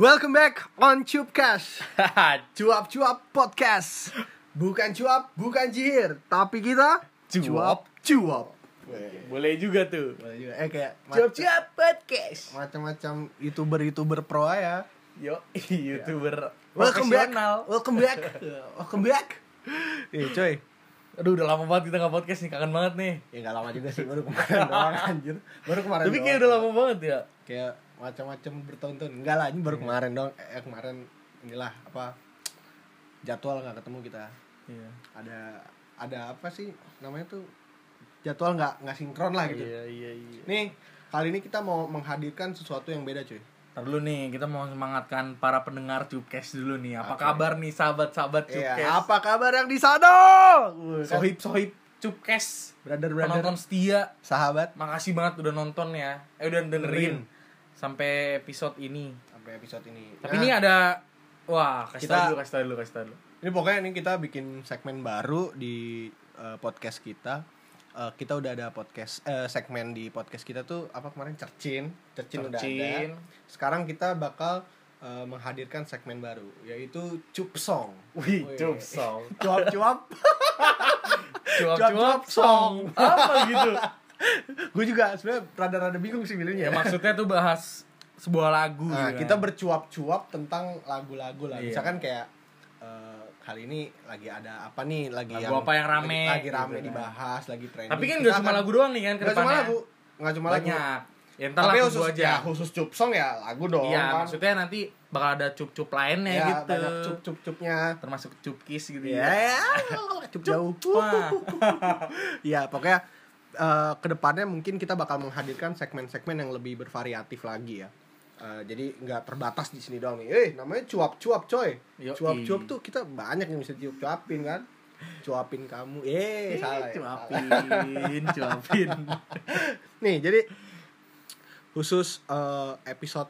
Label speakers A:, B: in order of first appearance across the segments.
A: Welcome back on Cupcast Cuap-cuap podcast Bukan cuap, bukan jihir Tapi kita
B: Cuap.
A: Cuap
B: Boleh juga tuh.
A: Boleh juga. Eh kayak
B: Cuap-cuap podcast.
A: macam-macam youtuber-youtuber pro ya
B: Yo, youtuber
A: Welcome back
B: profesional.
A: Welcome back Welcome back Nih coy
B: Aduh, udah lama banget kita nggak podcast nih, kangen banget nih.
A: Ya gak lama juga sih, baru kemarin doang anjir Baru kemarin
B: Tapi
A: doang.
B: kayak udah lama banget ya.
A: Kayak macam-macam bertahun-tahun Enggak lah, ini baru kemarin dong Eh kemarin inilah apa Jadwal gak ketemu kita
B: Iya.
A: ada ada apa sih namanya tuh jadwal nggak nggak sinkron lah gitu.
B: Iya, iya, iya.
A: Nih kali ini kita mau menghadirkan sesuatu yang beda cuy.
B: Ntar dulu nih, kita mau semangatkan para pendengar Cupcast dulu nih. Apa
A: Oke.
B: kabar nih sahabat-sahabat
A: Iya,
B: Cupcast?
A: apa kabar yang di sana?
B: Sohib-sohib Cupcast.
A: brother brother
B: Penonton setia.
A: sahabat
B: Makasih banget udah nonton ya. Eh udah dengerin
A: Dengerin.
B: Sampai episode ini.
A: sampai episode ini.
B: Tapi
A: Nah,
B: ini ada wah, kasih
A: Kita-
B: dulu, kasih dulu, kasih dulu.
A: ini pokoknya ini kita bikin segmen baru di eh, podcast kita. Eh, kita udah ada podcast eh, segmen di podcast kita tuh apa kemarin cercin, cercin, udah ada.
B: Cercin.
A: Sekarang kita bakal eh, menghadirkan segmen baru yaitu cup song.
B: Wih, cup song.
A: Cuap-cuap.
B: Cuap-cuap song. Apa gitu?
A: gue juga sebenarnya rada-rada bingung sih
B: Ya
A: milihnya.
B: maksudnya tuh bahas sebuah lagu
A: Nah,
B: gitu
A: kita
B: kan.
A: bercuap-cuap tentang lagu-lagu lah.
B: Iya.
A: Misalkan kayak eh, kali ini lagi ada apa nih lagi
B: Lagu apa yang rame,
A: lagi, lagi rame
B: gitu kan.
A: dibahas, lagi trending.
B: Tapi kan
A: Kita
B: gak cuma lagu doang nih kan
A: Nggak cuma lagu, nggak cuma lagu.
B: Banyak. Ya ntar
A: Tapi
B: lagu
A: khusus
B: aja.
A: ya, khusus cup song ya lagu dong.
B: Iya,
A: kan.
B: maksudnya nanti bakal ada cup-cup lainnya
A: ya,
B: gitu.
A: banyak cup-cup-cupnya.
B: Termasuk cup kiss gitu
A: Ya,
B: ya.
A: cup jauh. Ya pokoknya eh, ke depannya mungkin kita bakal menghadirkan segmen-segmen yang lebih bervariatif lagi ya. Eh, jadi nggak terbatas di sini doang nih. Eh namanya cuap-cuap coy. Cuap-cuap tuh kita banyak yang bisa cuap-cuapin kan. Cuapin kamu. Eh, salah. ya, salah.
B: Cuapin, cuapin.
A: Nih jadi khusus eh, episode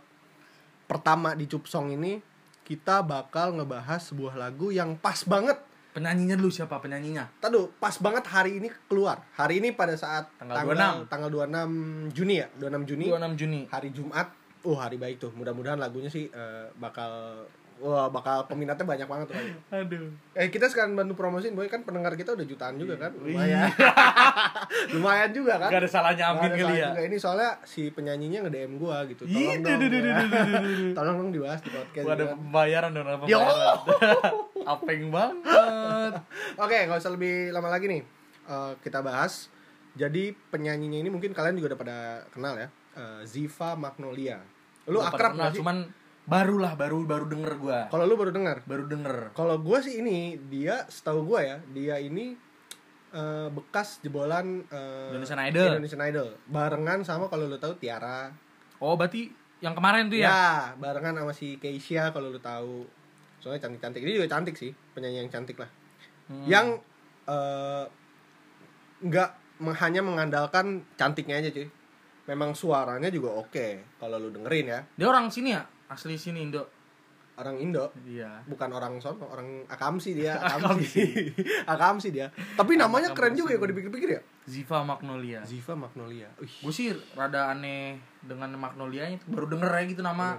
A: pertama di Cup Song ini kita bakal ngebahas sebuah lagu yang pas banget
B: Penyanyinya dulu siapa penyanyinya?
A: Tadu, pas banget hari ini keluar. Hari ini pada saat
B: Tanggal
A: tanggal 26 Juni ya, 26 Juni,
B: 26 Juni.
A: hari Jumat. Oh, hari baik tuh. Mudah-mudahan lagunya sih eh, bakal wah bakal peminatnya banyak banget tuh.
B: Aduh.
A: Eh kita sekarang bantu promosiin, boy kan pendengar kita udah jutaan juga kan.
B: Wih.
A: Lumayan. Lumayan juga kan.
B: Gak ada salahnya amin
A: ada
B: kali ya.
A: juga. Ini soalnya si penyanyinya nge-DM gua gitu. Tolong dong. Tolong dong dibahas di podcast.
B: Gua ada pembayaran dong, ada
A: Yo.
B: Apeng banget.
A: Oke, nggak usah lebih lama lagi nih. Eh, kita bahas. Jadi penyanyinya ini mungkin kalian juga udah pada kenal ya. Eh, Ziva Magnolia. Lu
B: Gua
A: akrab sih?
B: Cuman baru lah, baru baru denger gua.
A: Kalau lu baru dengar.
B: Baru denger.
A: Kalau gue sih ini dia setahu gue ya dia ini eh, bekas jebolan eh,
B: Indonesian Idol.
A: Indonesian Idol. Barengan sama kalau lu tahu Tiara.
B: Oh, berarti yang kemarin tuh
A: Ya,
B: ya?
A: barengan sama si Keisha kalau lu tahu. Soalnya cantik-cantik. Ini juga cantik sih, penyanyi yang cantik lah.
B: Hmm.
A: Yang eh, nggak meng- hanya mengandalkan cantiknya aja cuy. Memang suaranya juga oke kalau lu dengerin ya.
B: Dia orang sini ya? Asli sini Indo.
A: Orang Indo,
B: Iya.
A: bukan orang sono, orang Akamsi dia,
B: Akamsi.
A: Akamsi. Dia. Tapi namanya
B: Akamsi.
A: keren juga ya kalau dipikir-pikir ya.
B: Ziva Magnolia.
A: Ziva Magnolia.
B: Gue sih rada aneh dengan Magnolianya itu baru denger aja gitu nama.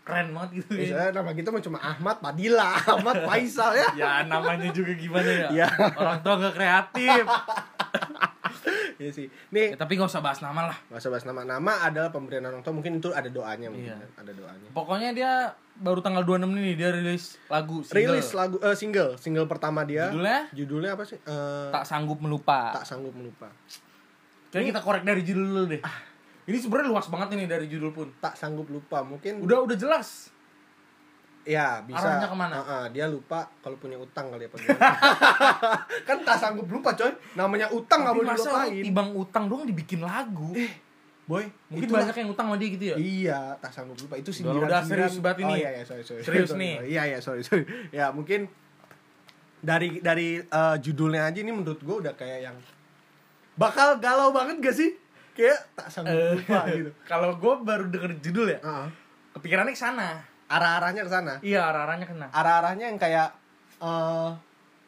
B: Keren banget gitu ya.
A: Misalnya nama kita mah cuma Ahmad Padilla, Ahmad Faisal ya.
B: Ya namanya juga gimana ya?
A: Ya.
B: Orang tua gak kreatif.
A: Iya sih. Nih,
B: ya, tapi gak usah bahas nama lah.
A: Gak usah bahas nama. Nama adalah pemberian orang tua. Mungkin itu ada doanya mungkin.
B: Iya.
A: kan. Ada doanya.
B: Pokoknya dia baru tanggal 26 ini dia rilis lagu single.
A: Rilis lagu eh, single, single pertama dia.
B: Judulnya?
A: Judulnya apa sih? Eh,
B: Tak sanggup melupa.
A: tak sanggup melupa.
B: Kayaknya kita korek dari judul dulu deh. Ini sebenarnya luas banget ini dari judul pun.
A: Tak sanggup lupa. Mungkin
B: Udah udah jelas.
A: ya bisa.
B: Arahnya ke mana?
A: Heeh, dia lupa kalau punya utang kali ya kan tak sanggup lupa coy. Namanya utang nggak boleh dilupain.
B: tibang utang doang dibikin lagu.
A: Boy,
B: Mungkin
A: itulah-
B: banyak yang utang sama dia gitu ya.
A: Iya, tak sanggup lupa. Itu
B: Udah,
A: sindiran.
B: udah,
A: sindiran.
B: serius banget ini.
A: Oh iya, iya, sorry, sorry.
B: Serius nih.
A: Iya, iya, sorry, sorry. Ya, mungkin dari dari eh, judulnya aja ini menurut gue udah kayak yang bakal galau banget gak sih? Kayak tak sanggup
B: Eh,
A: lupa gitu.
B: Kalau gue baru denger judul ya,
A: Heeh.
B: kepikirannya ke sana.
A: Arah-arahnya ke sana.
B: Iya, arah-arahnya kena.
A: Arah-arahnya yang kayak eh,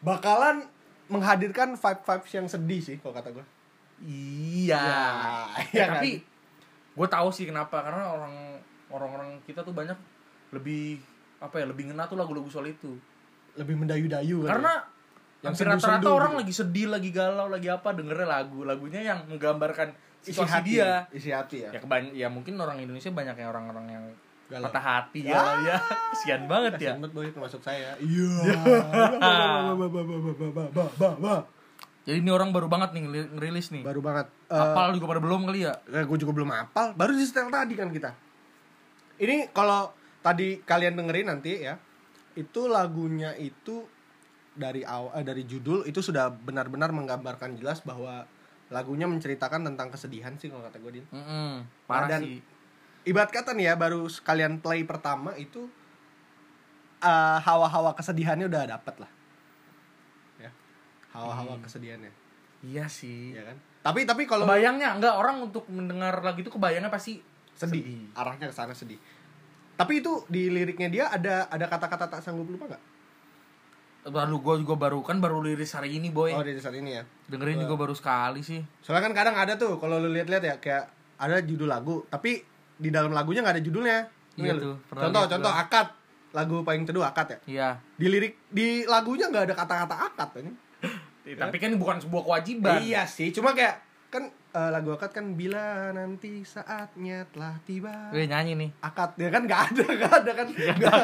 A: bakalan menghadirkan vibe-vibes yang sedih sih kalau kata gue.
B: Iya.
A: Ya,
B: Ya,
A: iya kan?
B: tapi gue tahu sih kenapa karena orang orang-orang kita tuh banyak lebih apa ya lebih ngena tuh lagu-lagu soal itu
A: lebih mendayu-dayu kan
B: karena
A: Yang
B: hampir rata-rata
A: sendu-sendu
B: orang
A: gitu.
B: lagi sedih lagi galau lagi apa dengernya lagu lagunya yang menggambarkan
A: isi hati
B: dia
A: isi hati ya,
B: ya kebany ya mungkin orang Indonesia banyak yang orang-orang yang
A: Galau.
B: patah hati
A: Ya.
B: galau ya. Kesian banget ya.
A: Banget boy termasuk saya. Iya.
B: Jadi ini orang baru banget nih ngerilis nih.
A: Baru banget. Eh,
B: apal juga pada belum kali ya?
A: Eh, gue juga belum hafal baru di setel tadi kan kita. Ini kalau tadi kalian dengerin nanti ya itu lagunya itu dari awal eh, dari judul itu sudah benar-benar menggambarkan jelas bahwa lagunya menceritakan tentang kesedihan sih kalau kata gue din.
B: Mm-mm, parah
A: Dan-
B: sih.
A: ibarat kata nih ya baru sekalian play pertama itu eh, hawa-hawa kesedihannya udah dapet lah. Ya hawa-hawa kesedihannya.
B: Iya sih.
A: Ya kan? Tapi tapi kalau
B: kebayangnya enggak orang untuk mendengar lagu itu kebayangnya pasti
A: sedih.
B: Sedih.
A: arahnya ke sana sedih. Tapi itu di liriknya dia ada ada kata-kata tak sanggup lupa nggak
B: baru gue juga baru kan baru liris hari ini boy.
A: Oh di saat ini ya?
B: Dengerin juga baru sekali sih.
A: Soalnya kan kadang ada tuh kalau lu lihat-lihat ya kayak ada judul lagu tapi di dalam lagunya nggak ada judulnya.
B: Iya tuh,
A: contoh contoh
B: gua.
A: akad lagu paling teduh akad ya?
B: Iya.
A: Di lirik di lagunya nggak ada kata-kata akad ini
B: tapi kan bukan sebuah kewajiban.
A: Iya sih cuma kayak kan eh, lagu akad kan bila nanti saatnya telah tiba
B: gue nyanyi nih
A: akad ya kan nggak ada nggak ada kan nggak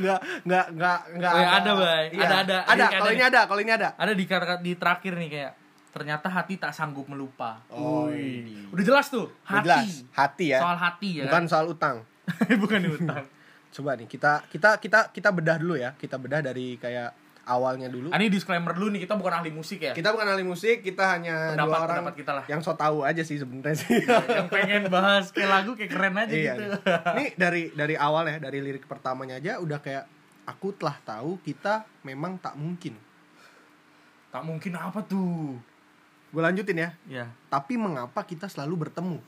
A: nggak nggak nggak nggak
B: Oh, ya, ada, Bay.
A: Iya.
B: Ada, ada.
A: ada kalau
B: ada
A: ini ada kalau ini ada
B: ada di di terakhir nih kayak ternyata hati tak sanggup melupa.
A: Oh, ini.
B: Udah jelas tuh,
A: Udah
B: hati.
A: jelas hati ya
B: Soal hati ya.
A: bukan soal utang
B: kan? bukan utang.
A: coba nih kita kita kita kita bedah dulu ya kita bedah dari kayak awalnya dulu
B: Ah, Ini disclaimer dulu nih, kita bukan ahli musik ya.
A: kita bukan ahli musik kita hanya
B: Pendapat-
A: dua orang
B: pendapat kita lah.
A: yang so tahu aja sih sebenarnya sih
B: yang pengen bahas kayak lagu kayak keren aja
A: iya
B: gitu.
A: nih dari dari awal ya dari lirik pertamanya aja udah kayak aku telah tahu kita memang tak mungkin
B: tak mungkin apa tuh?
A: gue lanjutin ya
B: Ya.
A: tapi mengapa kita selalu bertemu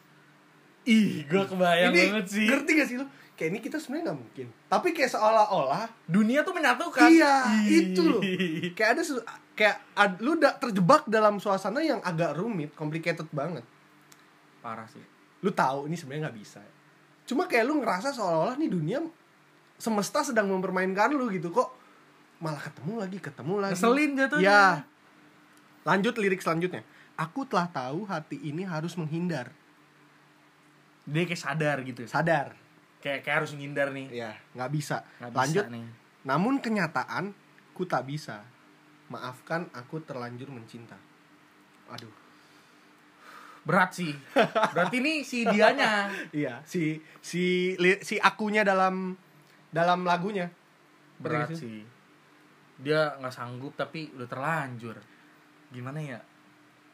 B: Ih, gua kebayang
A: ini
B: banget sih.
A: ngerti gak sih lo kayak ini kita sebenarnya nggak mungkin tapi kayak seolah-olah
B: Dunia tuh menyatukan.
A: iya
B: Ih.
A: itu loh kayak ada kayak ad- lu udah terjebak dalam suasana yang agak rumit complicated banget
B: Parah sih.
A: lu tahu ini sebenarnya nggak bisa cuma kayak lu ngerasa seolah-olah nih dunia semesta sedang mempermainkan lu gitu kok malah ketemu lagi ketemu lagi
B: Ngeselin jatuhnya.
A: ya lanjut lirik selanjutnya aku telah tahu hati ini harus menghindar
B: Dia kayak sadar gitu.
A: sadar
B: Kayak kayak harus menghindar nih.
A: ya nggak bisa
B: bisa
A: lanjut
B: nih.
A: namun kenyataan ku tak bisa maafkan aku terlanjur mencinta aduh
B: Berat sih. Berarti ini si dianya.
A: iya si si li- si akunya dalam dalam lagunya
B: Berat sih. Dia nggak sanggup tapi udah terlanjur. Gimana ya?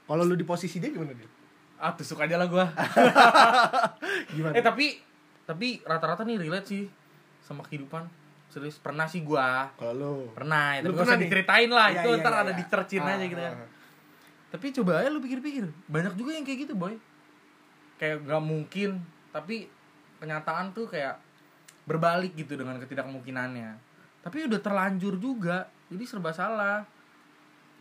A: kalau lu di posisi dia gimana dia
B: Ah, tusuk aja lah gua.
A: gimana
B: eh tapi tapi rata-rata nih relate sih sama kehidupan. Serius pernah sih gua.
A: kalau lu
B: Pernah, ya,
A: Lu
B: tapi gak
A: pernah
B: usah diceritain lah.
A: Iya,
B: itu
A: iya,
B: ntar
A: iya,
B: ada
A: iya.
B: dicercin
A: Ah,
B: aja gitu kan.
A: ah.
B: Tapi coba aja lu pikir-pikir. Banyak juga yang kayak gitu, boy. Kayak gak mungkin, tapi kenyataan tuh kayak berbalik gitu dengan ketidakmungkinannya. Tapi udah terlanjur juga, jadi serba salah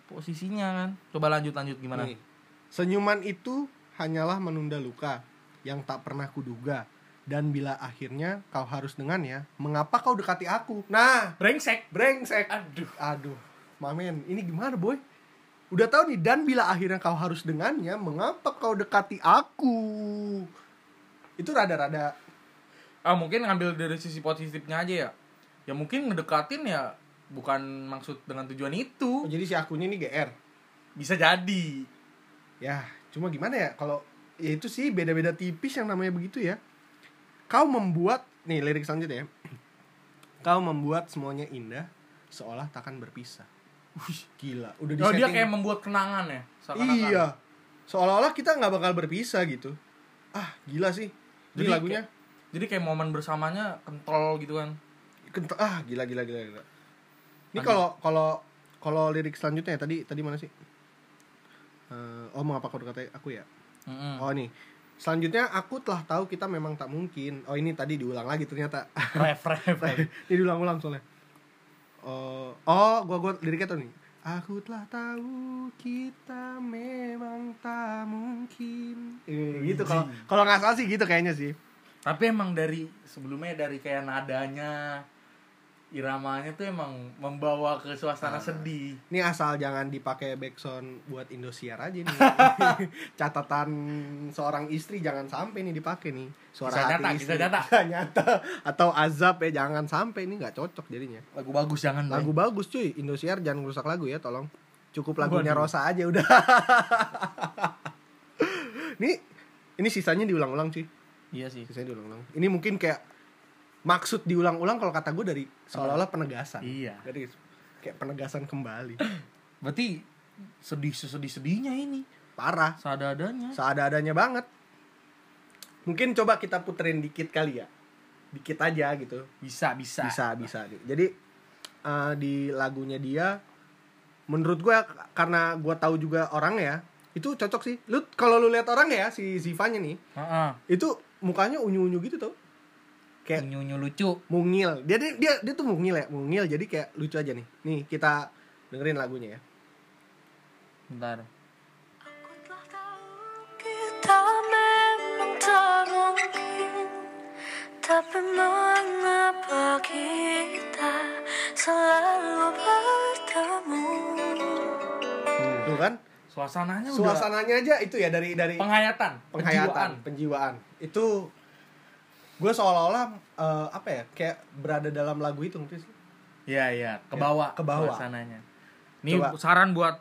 B: posisinya kan. Coba lanjut lanjut gimana?
A: Nih, senyuman itu hanyalah menunda luka yang tak pernah kuduga dan bila akhirnya kau harus dengannya mengapa kau dekati aku nah
B: Brengsek.
A: brengsek
B: Aduh.
A: aduh mamen ini gimana boy udah tahu nih dan bila akhirnya kau harus dengannya mengapa kau dekati aku itu rada-rada
B: Ah mungkin ngambil dari sisi positifnya aja ya. Ya mungkin ngedekatin ya bukan maksud dengan tujuan itu.
A: oh, jadi si akunya ini GR
B: Bisa jadi.
A: ya cuma gimana ya kalau ya itu sih beda-beda tipis yang namanya begitu ya. Kau membuat nih lirik selanjutnya ya. Kau membuat semuanya indah seolah takkan berpisah. Wih, gila. Udah di
B: Oh dia kayak membuat kenangan ya.
A: iya. Seolah-olah kita nggak bakal berpisah gitu. Ah gila sih. Jadi
B: Jadi
A: lagunya.
B: Jadi kayak momen bersamanya kental gitu kan.
A: kent- ah gila gila gila gila. Ini kalau kalau kalau lirik selanjutnya ya, tadi tadi mana sih Eh, oh mengapa kau dekati aku ya
B: Mm-mm.
A: Oh nih, selanjutnya aku telah tahu kita memang tak mungkin. Oh ini tadi diulang lagi ternyata.
B: Ref ref. ref.
A: ini diulang-ulang soalnya. Oh, oh, gua gua liriknya tuh nih. Aku telah tahu kita memang tak mungkin. Eh, gitu kalau kalau nggak salah sih gitu kayaknya sih.
B: tapi emang dari sebelumnya dari kayak nadanya iramanya tuh emang membawa ke suasana
A: Ah.
B: sedih
A: Ini asal jangan dipakai backsound buat Indosiar aja nih. Catatan seorang istri jangan sampai nih dipakai nih. Suara
B: Bisa
A: hati
B: nyata,
A: istri.
B: bisa nyata.
A: Bisa nyata. Atau azab ya jangan sampai ini nggak cocok jadinya.
B: lagu bagus jangan
A: Lagu bagus cuy, Indosiar jangan rusak lagu ya tolong. Cukup lagunya
B: Waduh.
A: Rosa aja udah. ini ini sisanya diulang-ulang cuy.
B: iya sih
A: Sisanya diulang-ulang. Ini mungkin kayak maksud diulang-ulang kalau kata gue dari seolah-olah penegasan.
B: Iya.
A: Dari kayak penegasan kembali.
B: berarti sedih sesedih sedihnya ini
A: Parah. Seada-adanya banget. Mungkin coba kita puterin dikit kali ya. Dikit aja gitu.
B: bisa bisa
A: Bisa, bisa. Jadi eh, di lagunya dia menurut gue karena gue tahu juga orang ya, itu cocok sih. Lu kalau lu lihat orang ya si Zivanya nih,
B: Heeh.
A: itu mukanya unyu-unyu gitu tuh. Kayak
B: Unyu-unyu lucu
A: mungil. Dia, dia dia dia tuh mungil ya, mungil. Jadi kayak lucu aja nih. Nih, kita dengerin lagunya ya.
B: bentar
C: Aku telah tahu kita memang tak mungkin Tapi mengapa kita selalu bertemu
A: Hmm, tuh kan?
B: suasananya udah
A: Suasananya aja itu ya dari dari
B: penghayatan
A: penghayatan, penjiwaan. Itu gue seolah-olah eh, apa ya? Kayak berada dalam lagu itu ngerti sih?
B: Iya iya, ke bawah
A: ke bawah.
B: suasananya. Ini
A: Coba.
B: saran buat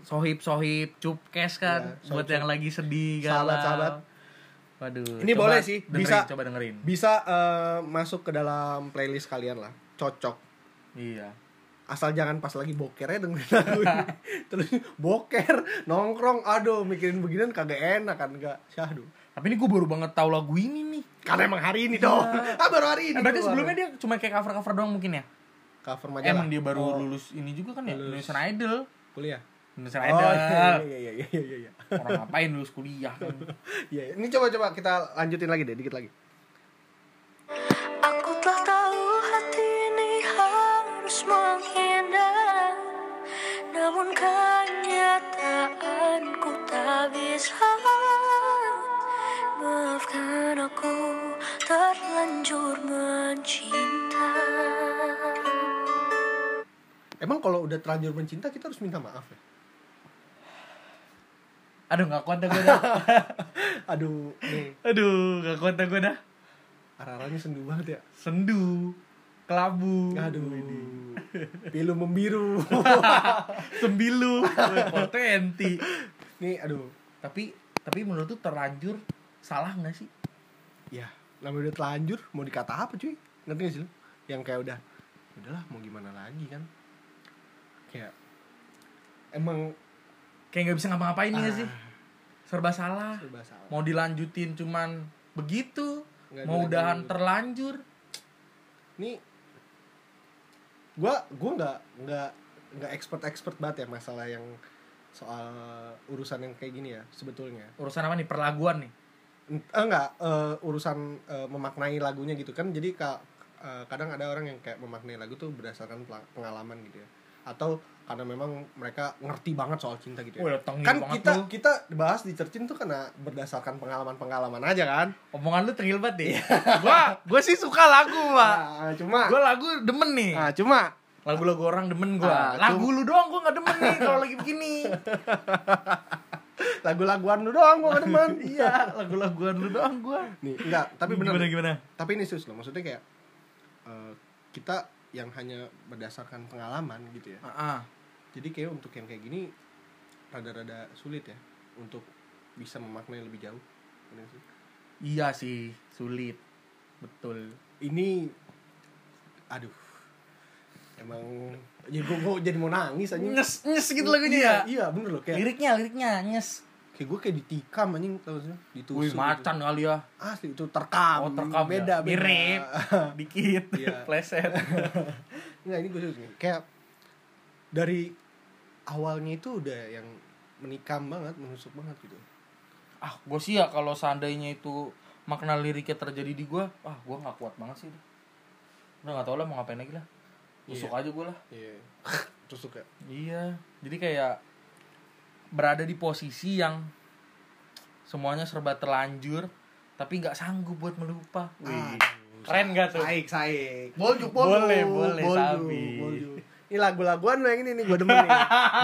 B: sohib-sohib cupkes kan,
A: Iya,
B: buat
A: sohib-sohib.
B: yang lagi sedih galau.
A: Sahabat-sahabat.
B: Waduh.
A: Ini
B: coba
A: boleh sih,
B: dengerin,
A: bisa-
B: coba dengerin.
A: Bisa eh, masuk ke dalam playlist kalian lah. Cocok.
B: Iya.
A: Asal jangan pas lagi boker ya dengerin lagu ini. Terus boker, nongkrong, aduh mikirin beginian kagak enak kan enggak. Syahdu.
B: Tapi ini gue baru banget tahu lagu ini nih.
A: Karena emang hari ini dong. Ah baru hari ini.
B: Eh, berarti sebelumnya dia cuma kayak cover-cover doang mungkin ya?
A: cover majalah.
B: Emang dia baru
A: Oh,
B: lulus ini juga kan ya?
A: lulus.
B: Indonesian Idol.
A: kuliah.
B: Indonesian
A: Oh
B: Idol.
A: iya iya iya iya iya iya.
B: Orang ngapain lulus kuliah kan?
A: Iya, ini coba-coba kita lanjutin lagi deh, dikit lagi.
C: Aku telah tahu hati ini harus menghindar Namun kenyataanku tak bisa Aku terlanjur mencinta
A: Emang kalau udah terlanjur mencinta kita harus minta maaf ya?
B: Aduh gak kuat dah gue dah.
A: Aduh, nih
B: Aduh gak kuat dah gue dah.
A: arah-arahnya sendu banget ya.
B: Sendu. Kelabu.
A: Aduh, pilu membiru.
B: Sembilu. Potenti.
A: nih, aduh.
B: Tapi tapi menurut tuh terlanjur salah nggak sih?
A: Ya, namanya udah terlanjur, mau dikata apa cuy? Ngerti gak sih lu? Yang kayak udah, udahlah mau gimana lagi kan? Kayak emang
B: Kayak nggak bisa ngapa-ngapain
A: Ah.
B: sih? Serba salah.
A: serba salah.
B: Mau dilanjutin cuman begitu.
A: Nggak
B: mau udahan terlanjur.
A: Nih, gua gua nggak nggak nggak expert expert banget ya masalah yang soal urusan yang kayak gini ya sebetulnya.
B: Urusan apa nih? Perlaguan nih.
A: Eh, enggak eh, urusan eh, memaknai lagunya gitu kan jadi ka- eh, kadang ada orang yang kayak memaknai lagu tuh berdasarkan pengalaman gitu ya atau karena memang mereka ngerti banget soal cinta gitu ya.
B: tengil
A: kan kita
B: lu.
A: kita bahas di cercin tuh karena berdasarkan pengalaman-pengalaman aja kan
B: Omongan lu tengil banget deh. gua gua sih suka lagu, Pak.
A: nah, cuma
B: Gua lagu demen nih.
A: nah, cuma
B: Lagu-lagu orang demen gua.
A: Ah,
B: lagu lu doang gua gak demen nih kalau lagi begini.
A: lagu-laguan lu doang gua demen
B: iya, lagu-laguan lu doang gua.
A: nih enggak tapi bener
B: gimana gimana?
A: tapi ini serius loh maksudnya kayak eh, kita yang hanya berdasarkan pengalaman gitu ya
B: Ah,
A: jadi kayak untuk yang kayak gini rada-rada sulit ya untuk bisa memaknai lebih jauh sih.
B: Iya sih, sulit. Betul.
A: ini aduh emang jadi gua, gua jadi mau nangis aja
B: Nyes nyes gitu lagunya
A: iya,
B: ya.
A: iya bener loh kayak
B: Liriknya, liriknya nyes.
A: Kayak gue kayak ditikam anjing tau sih ditusuk
B: Wih,
A: gitu.
B: macan kali ya.
A: asli itu terkam
B: Oh, terekam
A: beda
B: ya.
A: beda
B: Mirip. Dikit.
A: Iya.
B: Pleset.
A: Nggak, ini gue serius. Kayak dari awalnya itu udah yang menikam banget, menusuk banget gitu.
B: ah, gue sih ya kalau seandainya itu makna liriknya terjadi di gua, ah, gua nggak kuat banget sih. Udah nggak tau lah mau ngapain lagi lah. Tusuk aja gua lah.
A: Iya. Tusuk ya.
B: Iya, jadi kayak berada di posisi yang semuanya serba terlanjur, tapi nggak sanggup buat melupa. Wih.
A: Aduh,
B: Keren gak tuh?
A: Saik, saik. Bolju, bolju.
B: Boleh, boleh,
A: bolju,
B: sabi.
A: bolju. Ini lagu-laguan yang ini nih, gue demen nih.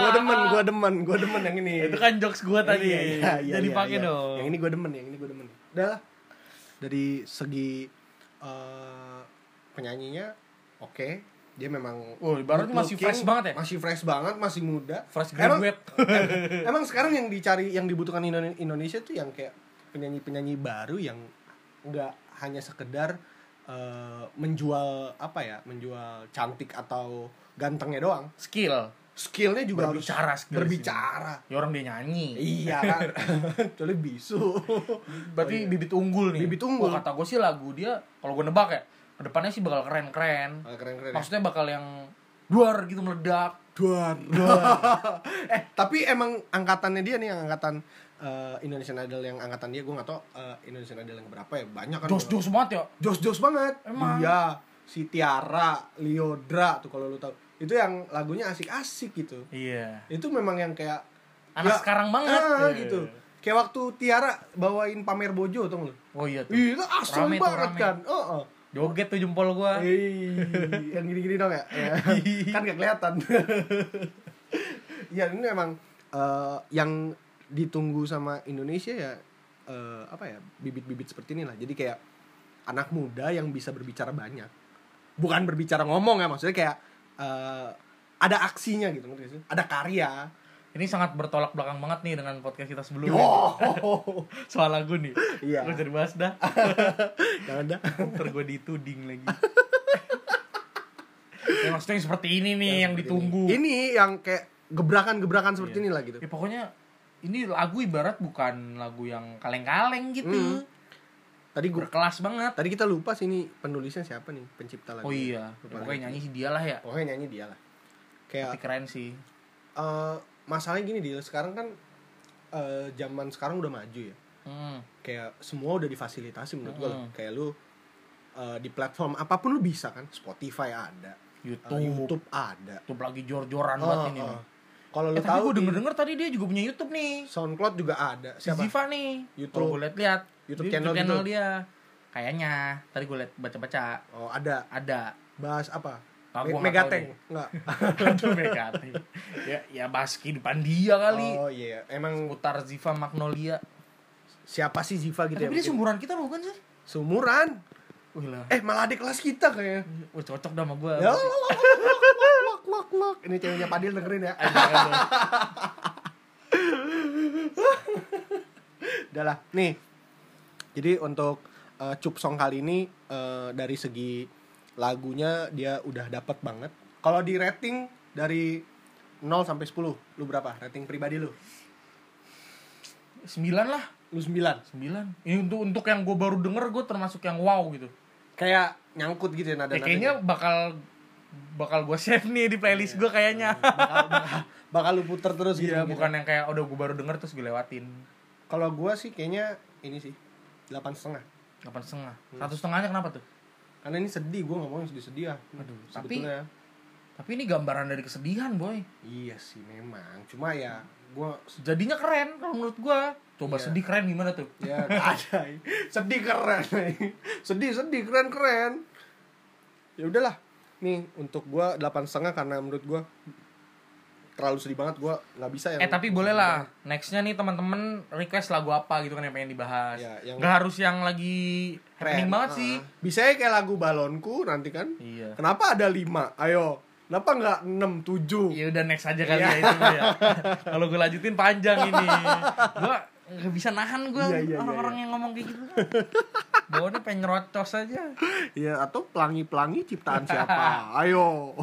A: Gue demen, gue demen, gue demen yang ini.
B: Itu kan jokes gua tadi.
A: Iya, iya, iya,
B: Jadi
A: iya,
B: pakai
A: iya.
B: dong.
A: Yang ini gue demen, yang ini gue demen. Udah lah. Dari segi eh, penyanyinya, oke. Dia memang
B: Oh, ibaratnya masih
A: looking,
B: fresh banget ya?
A: Masih fresh banget, masih muda.
B: Fresh
A: Emang-
B: graduate.
A: em- Emang sekarang yang dicari, yang dibutuhkan Indo- Indonesia tuh yang kayak penyanyi-penyanyi baru yang nggak hanya sekedar eh, menjual apa ya, menjual cantik atau gantengnya doang.
B: Skill.
A: Skillnya juga
B: Berbicara
A: harus
B: skill
A: berbicara.
B: Ya orang dia nyanyi.
A: Iya kan, kecuali bisu.
B: Berarti bibit unggul nih.
A: Oh, iya. Bibit unggul.
B: Wah, kata gue sih lagu dia kalau gue nebak ya, ke depannya sih bakal keren-keren.
A: Keren-keren. ya.
B: Maksudnya bakal yang duar gitu meledak.
A: Duar. eh tapi emang angkatannya dia nih yang angkatan eh, Indonesian Idol yang angkatan dia gue nggak tau eh, Indonesian Idol yang berapa ya banyak kan.
B: Jos-jos banget ya.
A: Jos-jos banget.
B: Emang.
A: Dia, si Tiara, Liodra tuh kalau lu tahu. Itu yang lagunya asik-asik gitu.
B: Iya.
A: Itu memang yang kayak
B: Anak sekarang banget.
A: ah,
B: Iya.
A: gitu. Kayak waktu Tiara bawain pamer bojo tuh lu.
B: Oh iya tuh.
A: Iya, itu
B: tuh,
A: banget
B: rame.
A: kan. Oh, oh.
B: Joget tuh jempol gua.
A: Ih, yang gini-gini dong ya? Ya. kan gak kelihatan. ya ini emang eh, yang ditunggu sama Indonesia ya eh, apa ya bibit-bibit seperti inilah. Jadi kayak anak muda yang bisa berbicara banyak. Bukan berbicara ngomong ya maksudnya kayak eh, ada aksinya gitu? Ada karya.
B: Ini sangat bertolak belakang banget nih dengan podcast kita sebelumnya.
A: Oh,
B: Soal lagu nih.
A: Iya.
B: Gue jadi bahas dah.
A: jangan dah.
B: Ntar gue dituding lagi. ya maksudnya yang seperti ini nih yang,
A: seperti
B: ditunggu.
A: Ini. Ini yang kayak gebrakan-gebrakan seperti
B: Iya.
A: inilah gitu.
B: Ya pokoknya ini lagu ibarat bukan lagu yang kaleng-kaleng gitu.
A: Hmm. Tadi gua
B: Berkelas banget.
A: Tadi kita lupa sih ini penulisnya siapa nih pencipta lagu.
B: Oh iya, pokoknya nyanyi sih dia lah ya.
A: Pokoknya nyanyi dia lah. Kayak
B: Tapi keren sih.
A: eh, masalahnya gini dia sekarang kan eh, zaman sekarang udah maju ya.
B: Hmm.
A: Kayak semua udah difasilitasi menurut gua.
B: Hmm.
A: Kayak lu eh, di platform apa pun lu bisa kan. Spotify ada, eh,
B: YouTube.
A: YouTube ada.
B: YouTube lagi jor-joran
A: Oh,
B: banget ini.
A: oh. Kalau lu
B: Eh,
A: tahu
B: gue denger-denger tadi dia juga punya YouTube nih.
A: SoundCloud juga ada.
B: Si
A: Siapa?
B: Ziva nih.
A: YouTube.
B: Kalau gue lihat-lihat
A: YouTube
B: di
A: channel gitu?
B: dia. Kayaknya tadi gue liat baca-baca
A: Oh, ada.
B: ada.
A: Bahas apa?
B: Ah,
A: Me- Megateng. Enggak.
B: Aduh Megati. ya ya bahas kehidupan dia kali.
A: Oh iya, emang
B: Putar Ziva Magnolia.
A: siapa sih Ziva gitu
B: Eh,
A: ya?
B: tapi dia
A: mungkin?
B: sumuran kita bukan sih?
A: Sumuran.
B: Wih lah.
A: Eh, malah adik kelas kita kayaknya.
B: Wah, cocok dah sama gue.
A: Ya, lok, lok, lok. Ini ceweknya Padil dengerin ya. Udah lah. Nih. Jadi untuk eh, Cup Song kali ini eh, dari segi lagunya dia udah dapat banget. Kalau di rating dari 0 sampai 10, lu berapa? Rating pribadi lu?
B: Sembilan lah.
A: Lu 9.
B: Sembilan. Ini untuk untuk yang gue baru denger gue termasuk yang wow gitu.
A: Kayak nyangkut gitu ya nada
B: Ya, kayaknya bakal bakal gue save nih di playlist gue kayaknya.
A: bakal, bakal, bakal lu puter terus gitu.
B: Iya,
A: mungkin.
B: bukan yang kayak udah gue baru denger terus gue lewatin.
A: Kalau gua sih kayaknya ini sih delapan setengah.
B: Delapan setengah. Satu setengahnya kenapa tuh?
A: Karena ini sedih, gua ngomongnya sedih-sedih ya.
B: Aduh, tapi
A: Sebetulnya.
B: tapi ini gambaran dari kesedihan boy.
A: Iya sih memang. Cuma ya gua
B: Jadinya keren kalau menurut gua. Coba
A: Iya.
B: sedih keren gimana tuh?
A: ya nggak ada. sedih keren. sedih sedih keren keren. Ya udahlah. Nih untuk gua delapan setengah karena menurut gua terlalu sedih banget gua nggak bisa yang
B: Eh tapi boleh lah. Nextnya nih teman-teman request lagu apa gitu kan yang pengen dibahas.
A: Ya, yang-
B: Gak harus yang lagi happening banget
A: Ah.
B: sih.
A: Bisa ya kayak lagu balonku nanti kan.
B: Iya.
A: Kenapa ada lima? Ayo. Kenapa nggak enam tujuh?
B: Ya udah next aja kali
A: Iya.
B: ya itu ya. Kalau gue lanjutin panjang ini. Gua nggak bisa nahan gue
A: Iya, iya, iya,
B: orang-orang yang ngomong kayak gitu. Bawaannya pengen nyerocos aja.
A: Ya atau pelangi-pelangi ciptaan siapa? Ayo.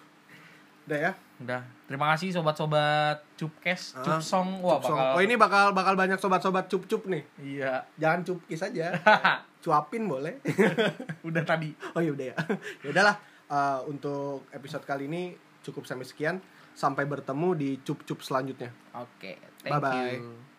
A: Udah ya.
B: Udah. Terima kasih sobat-sobat Cupcast,
A: Ah,
B: Cupsong. Wah,
A: Cup song.
B: bakal
A: Oh ini bakal bakal banyak sobat-sobat cup-cup nih.
B: Iya.
A: Jangan cupkis aja. Cuapin boleh.
B: Udah tadi.
A: oh ya udah ya. Ya udahlah. Eh, untuk episode kali ini cukup sampai sekian. Sampai bertemu di cup-cup selanjutnya.
B: Oke, thank
A: Bye-bye.
B: you.